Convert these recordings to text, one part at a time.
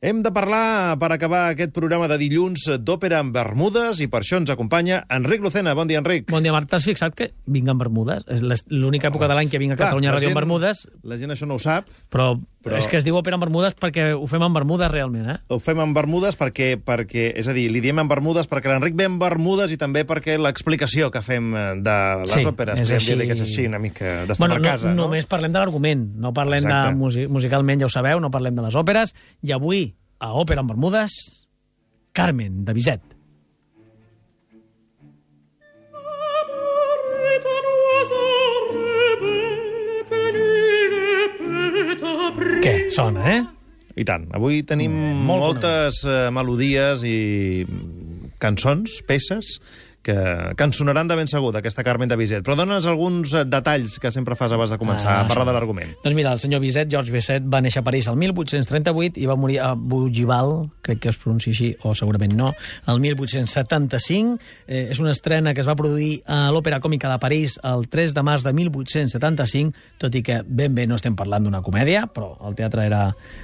Hem de parlar, per acabar aquest programa de dilluns, d'òpera en Bermudes, i per això ens acompanya Enric Lucena. Bon dia, Enric. Bon dia, Marc. T'has fixat que vinc en Bermudes? És l'única època de l'any que vinc a Catalunya la Ràdio en Bermudes, La gent això no ho sap. però, Però- és que es diu òpera en Bermudes perquè ho fem en Bermudes realment, eh? Ho fem en Bermudes perquè, perquè és a dir, li diem en Bermudes perquè l'Enric ve en Bermudes i també perquè l'explicació que fem eh, de les Sí, òperes, és així. que és així, una mica d'estar Bueno, a no, casa, no? només parlem de l'argument, no parlem Exacte. de musi musicalment, ja ho sabeu, no parlem de les òperes, i avui, a Òpera en Bermudes, Carmen, de Bizet. Què? Sona, eh? I tant. Avui tenim Molt moltes eh, melodies i cançons, peces, que, que ens sonaran de ben segur d'aquesta Carmen de Bizet. Però dones alguns eh, detalls que sempre fas abans de començar Ah, a parlar de l'argument. Doncs mira, el senyor Bizet, George Bizet, va néixer a París el 1838 i va morir a Bougival, crec que es pronuncia així, o segurament no, el 1875. Eh, és una estrena que es va produir a l'Òpera Còmica de París el 3 de març de 1875, tot i que ben bé no estem parlant d'una comèdia, però el teatre era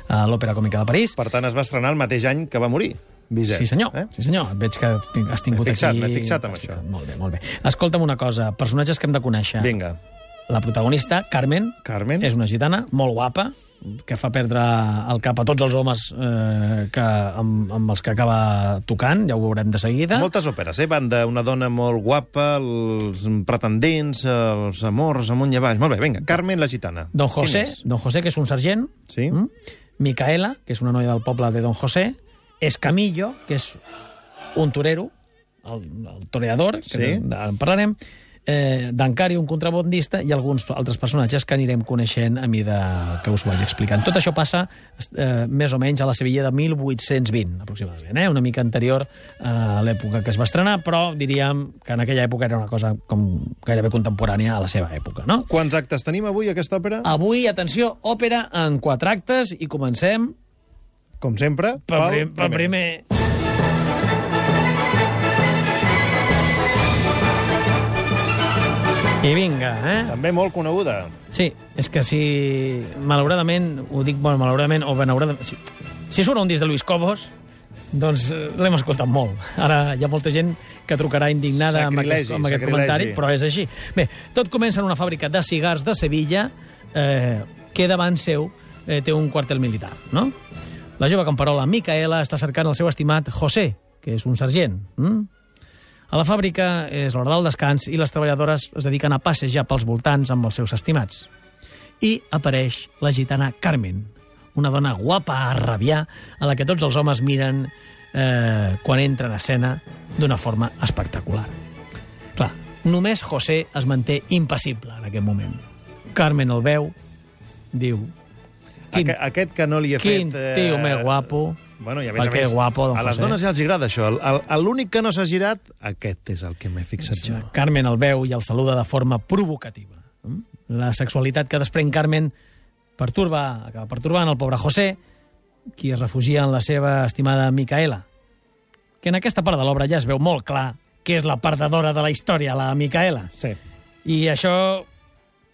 a l'Òpera Còmica de París. Per tant, es va estrenar el mateix any que va morir, Bizet. Sí, senyor. Eh? Sí, senyor. Veig que has tin- has tingut fixat, aquí... m'he fixat en això. fixat. Molt bé, molt bé. Escolta'm una cosa, personatges que hem de conèixer. Vinga, La protagonista, Carmen, Carmen. és una gitana molt guapa, que fa perdre el cap a tots els homes eh, que, amb, amb els que acaba tocant, ja ho veurem de seguida. Moltes òperes, eh? Van d'una dona molt guapa, els pretendents, els amors, amunt i avall. Molt bé, vinga, Carmen la gitana. Don José? Don José, que és un sergent. Sí. Mm? Micaela, que és una noia del poble de Don José. Escamillo, que és un torero, el, el toreador, que Sí. en, en parlarem. Eh, Dancari, un contrabandista, i alguns altres personatges que anirem coneixent a mida que us ho vaig explicant. Tot això passa eh, més o menys a la Sevilla de 1820, aproximadament, eh? una mica anterior a l'època que es va estrenar, però diríem que en aquella època era una cosa com gairebé contemporània a la seva època. No? Quants actes tenim avui, aquesta òpera? Avui, atenció, òpera en quatre actes i comencem Com sempre, pel, prim, pel primer. I vinga, eh? També molt coneguda. Sí, és que si, malauradament, ho dic, bueno, malauradament, o benauradament, si, si surt un disc de Luis Cobos, doncs eh, l'hem escoltat molt. Ara hi ha molta gent que trucarà indignada amb Sacrilegi, aquest, amb aquest sacrilegi. comentari, però és així. Bé, tot comença en una fàbrica de cigars de Sevilla eh, que davant seu eh, té un quartel militar, no? La jove camperola Micaela està cercant el seu estimat José, que és un sergent. Mm? A la fàbrica és l'hora del descans i les treballadores es dediquen a passejar pels voltants amb els seus estimats. I apareix la gitana Carmen, una dona guapa a rabiar a la que tots els homes miren eh, quan entra en escena d'una forma espectacular. Clar, només José es manté impassible en aquest moment. Carmen el veu, diu... Quin, Aqu aquest que no li he quin fet... eh, tio més guapo, Bueno, i a més a més, guapo, a les José. dones ja els agrada això. L'únic que no s'ha girat, aquest és el que m'he fixat jo. Carmen el veu i el saluda de forma provocativa. Mm? La sexualitat que desprèn Carmen perturba, acaba perturbant el pobre José, qui es refugia en la seva estimada Micaela, que en aquesta part de l'obra ja es veu molt clar que és la perdedora de la història, la Micaela. Sí. I això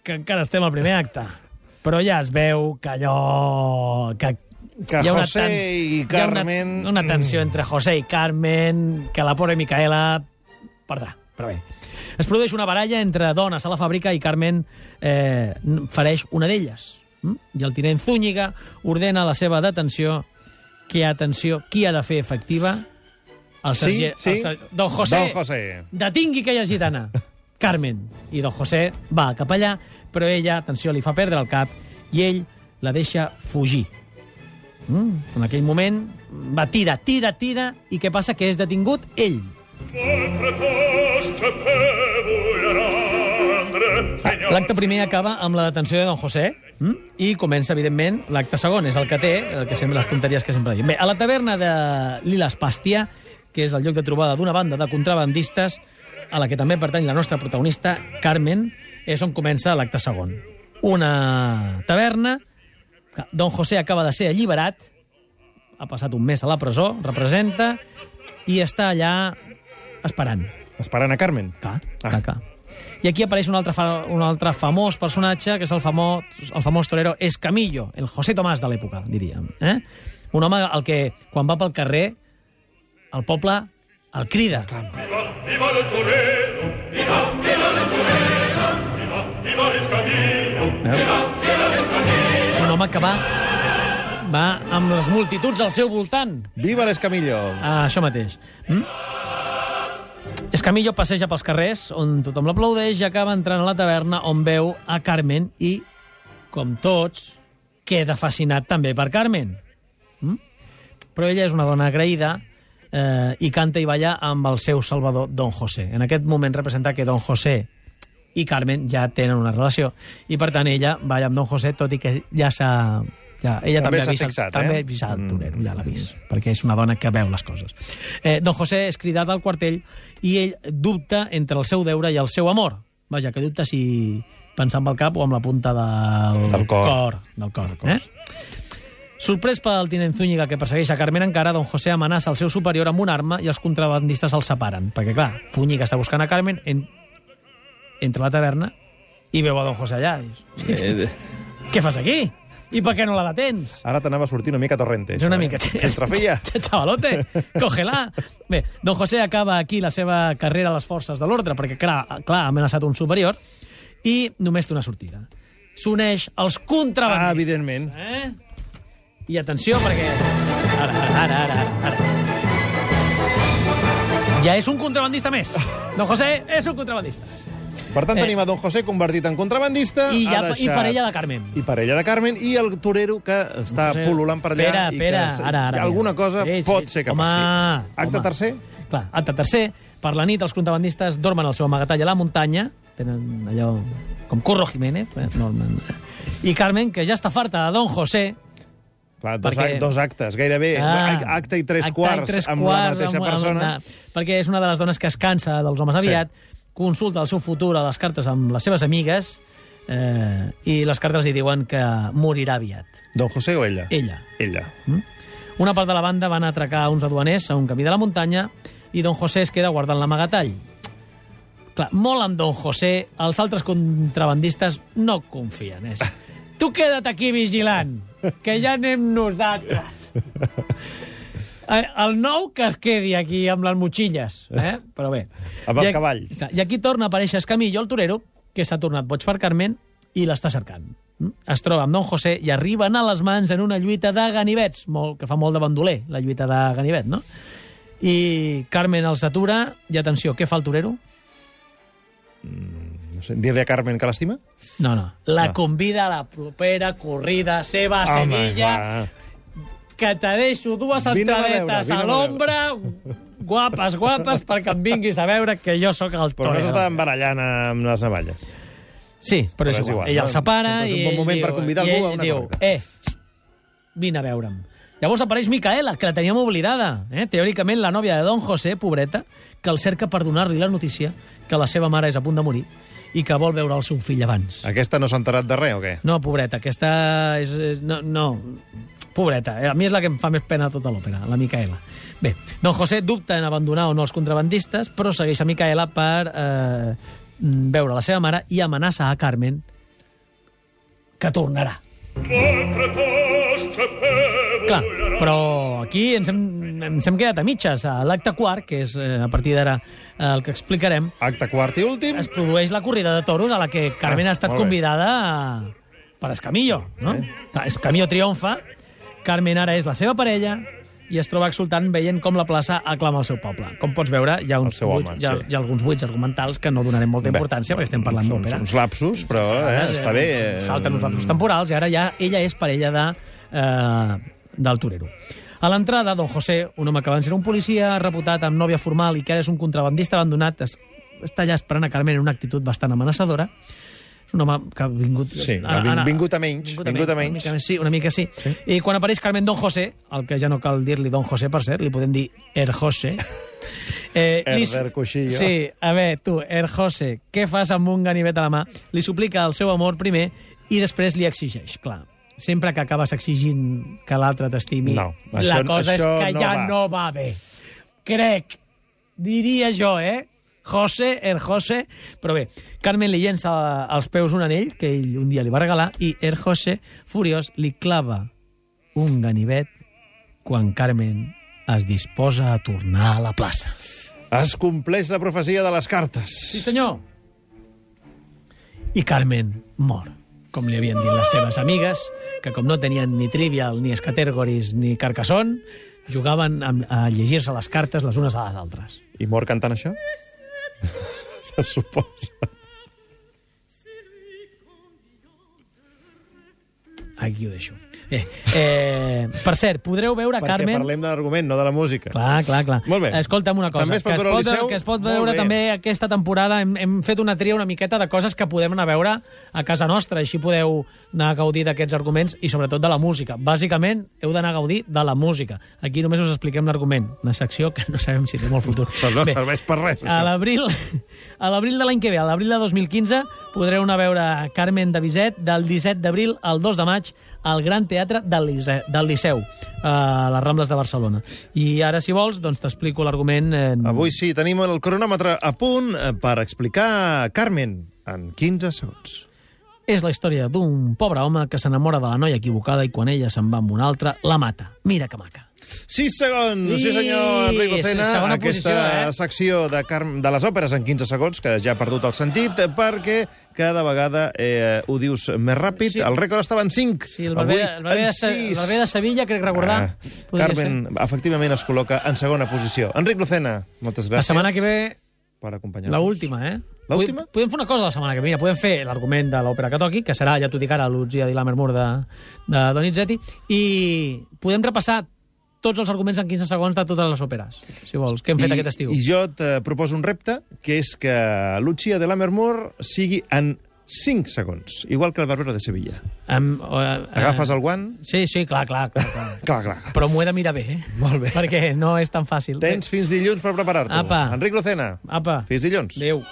que encara estem al primer acte. Però ja es veu que allò... Que, Que hi ha una José i hi ha Carmen... Una, una tensió entre José i Carmen, que la pobra Micaela perdrà, però bé. Es produeix una baralla entre dones a la fàbrica i Carmen eh, fereix una d'elles. Mm? I el tinent Zúñiga ordena la seva detenció que, atenció, qui ha de fer efectiva? El Sí, sergent, sí. el ser... Don José, Don José. detingui aquella gitana. Carmen. I don José va cap allà, però ella, atenció, li fa perdre el cap i ell la deixa fugir. Mm, en aquell moment va tira, tira, tira, i què passa? Que és detingut ell. L'acte primer acaba amb la detenció de don José mm? i comença, evidentment, l'acte segon. És el que té, el que sembla les tonteries que sempre dic. Bé, a la taverna de Lila Espàstia, que és el lloc de trobada d'una banda de contrabandistes, a la que també pertany la nostra protagonista, Carmen, és on comença l'acte segon. Una taverna, don José acaba de ser alliberat, ha passat un mes a la presó, representa, i està allà esperant. Esperant a Carmen. Clar, Ah. clar, clar. I aquí apareix un altre, fa, un altre famós personatge, que és el famós, el famós torero Escamillo, el José Tomàs de l'època, diríem. Eh? Un home al que, quan va pel carrer, el poble el crida. Viva el torero, viva, viva el torero, viva, viva l'escamillo, Veus? És un home que va, va amb les multituds al seu voltant. Viva l'Escamillo! Ah, això mateix. Mm? Escamillo passeja pels carrers, on tothom l'aplaudeix, i acaba entrant a la taverna on veu a Carmen i, com tots, queda fascinat també per Carmen. Mm? Però ella és una dona agraïda eh, i canta i balla amb el seu salvador, Don José. En aquest moment representa que Don José i Carmen ja tenen una relació i per tant ella balla amb Don José tot i que ja s'ha ja, ella També també, s'ha ha vist, fixat, també eh? ha vist el Mm. torero, ja l'ha vist, perquè és una dona que veu les coses. Eh, don José és cridat al quartell i ell dubta entre el seu deure i el seu amor. Vaja, que dubta si pensar amb el cap o amb la punta del, Del cor. cor del cor. Eh? Sorprès pel tinent Zúñiga que persegueix a Carmen encara, don José amenaça el seu superior amb una arma i els contrabandistes el separen. Perquè, clar, Zúñiga està buscant a Carmen, en... entra a la taverna i veu a don José allà. Dius, Eh, què fas aquí? I per què no la detens? ara t'anava a sortir una mica torrente. És una això, mica... Eh? Entra, filla! Chavalote, cógela. Bé, don José acaba aquí la seva carrera a les forces de l'ordre, perquè, clar, clar, ha amenaçat un superior, i només té una sortida. S'uneix als contrabandistes. Ah, evidentment. Eh? I atenció, perquè... Ara, ara, ara, ara, ara. Ja és un contrabandista més. Don José és un contrabandista. Per tant, Eh. tenim a Don José convertit en contrabandista. I, ja, deixat- I parella de Carmen. I parella de Carmen, i el torero que està Sí. pol·lulant per allà. Espera, i espera, que, ara, ara, Alguna cosa Sí, sí, pot ser que home, passi. Acte home. tercer? Clar, acte tercer, per la nit els contrabandistes dormen al seu amagatall a la muntanya, tenen allò com Curro Jiménez, eh? Norman. i Carmen, que ja està farta de Don José, Clar, dos, Perquè- dos actes, gairebé. Ah, acte i tres acte quarts i tres amb quarts, la mateixa amb- persona. amb- perquè és una de les dones que es cansa dels homes aviat, consulta el seu futur a les cartes amb les seves amigues eh, i les cartes li diuen que morirà aviat. Don José o ella? Ella. Ella. Una part de la banda van atracar uns aduaners a un camí de la muntanya i don José es queda guardant l'amagatall. Clar, molt amb don José, els altres contrabandistes no confien. És. Tu queda't aquí vigilant, que ja anem nosaltres. Eh, El nou que es quedi aquí amb les motxilles, eh? però bé. Amb els I- cavalls. I aquí torna a aparèixer Escamillo, el torero, que s'ha tornat boig per Carmen i l'està cercant. Mm? Es troba amb Don José i arriben a les mans en una lluita de ganivets, molt, que fa molt de bandoler, la lluita de ganivet, no? I Carmen els atura, i atenció, què fa el torero? No sé, dir-li a Carmen que l'estima? No, no. La Ah. convida a la propera corrida seva a Home, Sevilla, va. que te deixo dues entradetes a a l'ombra, guapes, guapes, perquè em vinguis a veure que jo sóc el Però no torero. s'estaven barallant amb les navalles. Sí, però, és igual. Ella no? el separa és un i bon ell moment diu, per convidar i algú ell a una diu, corrida. Eh, txt, vine a veure'm. Llavors apareix Micaela, que la teníem oblidada. Eh? Teòricament, la nòvia de Don José, pobreta, que el cerca per donar-li la notícia que la seva mare és a punt de morir i que vol veure el seu fill abans. Aquesta no s'ha enterat de res, o què? No, pobreta, aquesta és... és- No, no, pobreta. eh? A mi és la que em fa més pena tota l'òpera, la Micaela. Bé, Don José dubta en abandonar o no els contrabandistes, però segueix a Micaela per eh, veure la seva mare i amenaça a Carmen que tornarà. Clar, però aquí ens hem, ens hem quedat a mitges. A l'acte quart, que és eh, a partir d'ara eh, el que explicarem, Acte quart i últim. es produeix la corrida de toros a la que Carmen Ah, ha estat bé. convidada a... per Escamillo, no? Clar, Escamillo triomfa, Carmen ara és la seva parella i es troba exultant veient com la plaça aclama el seu poble. Com pots veure, hi ha, uns seu home, buits, hi ha, sí. hi ha alguns buits argumentals que no donarem molta Bé, importància perquè estem parlant d'òpera. uns lapsus, però eh, està bé. eh, Salten uns lapsos temporals i ara ja ella és parella de, eh, del torero. A l'entrada, don José, un home que abans era un policia, reputat amb nòvia formal i que ara és un contrabandista abandonat, es, està allà esperant a Carmen en una actitud bastant amenaçadora. És un home que ha vingut... Sí, ha vin- vingut a menys, vingut a Una menys. mica, més, sí, una mica sí. sí. I quan apareix Carmen Don José, el que ja no cal dir-li Don José, per cert, li podem dir Er José. Eh, li-. Sí, a veure, tu, Er José, què fas amb un ganivet a la mà? Li suplica el seu amor primer i després li exigeix, clar. Sempre que acabes exigint que l'altre t'estimi, No, la això- cosa és que no ja va. no va bé. Crec, diria jo, eh? José, el José... Però bé, Carmen li llença als peus un anell que ell un dia li va regalar i el José, furiós, li clava un ganivet quan Carmen es disposa a tornar a la plaça. Es compleix la profecia de les cartes. Sí, senyor. I Carmen mor, com li havien dit les seves amigues, que com no tenien ni Trivial, ni Escatergoris, ni Carcassonne, jugaven a, a llegir-se les cartes les unes a les altres. I mor cantant això? Se suposa. Aquí ho deixo. Bé, eh, per cert, podreu veure Perquè Carmen... parlem de l'argument, no de la música. Clar, clar, clar. Molt bé. Escolta'm una cosa. També es pot que, veure es pot, Liceu? que es pot veure bé. també aquesta temporada. Hem, hem fet una tria una miqueta de coses que podem anar a veure a casa nostra. Així podeu anar a gaudir d'aquests arguments i sobretot de la música. Bàsicament, heu d'anar a gaudir de la música. Aquí només us expliquem l'argument. Una secció que no sabem si té molt futur. Però no Bé, serveix per res, a això. l'abril a l'abril de l'any que ve, a l'abril de 2015, podreu anar a veure Carmen de Bizet del 17 d'abril al 2 de maig al Gran Teatre del Liceu, del Liceu a les Rambles de Barcelona. I ara, si vols, doncs t'explico l'argument... Eh, Avui sí, tenim el cronòmetre a punt eh, per explicar Carmen en 15 segons. És la història d'un pobre home que s'enamora de la noia equivocada i quan ella se'n va amb una altra, la mata. Mira que maca. 6 segons, sí, senyor Enric Lucena. Aquesta posició, eh? secció de, Car de les òperes en 15 segons, que ja ha perdut el sentit, perquè cada vegada eh, ho dius més ràpid. Sí. El rècord estava en 5. Sí, el Barber, el Barber, de, el Barber de Sevilla, crec recordar. Ah, Carmen, efectivament, es col·loca en segona posició. Enric Lucena, moltes ser. La gràcies setmana que ve, per acompanyar-nos. la última, eh? L'última? Podem, podem fer una cosa la setmana que ve. Mira, podem fer l'argument de l'òpera que toqui, que serà, ja t'ho dic ara, l'Utzia di Lammermoor de, de Donizetti, i podem repassar tots els arguments en 15 segons de totes les òperes, si vols, que hem fet I, aquest estiu. I jo et proposo un repte, que és que Lucia de Lammermoor sigui en 5 segons, igual que el Barbero de Sevilla. Em, eh, Agafes el guant... Sí, sí, clar, clar, clar. clar. Clar, clar. Però m'ho he de mirar bé, eh? Molt bé. Perquè no és tan fàcil. Tens fins dilluns per preparar-t'ho. Enric Lucena, Apa. fins dilluns. Adéu.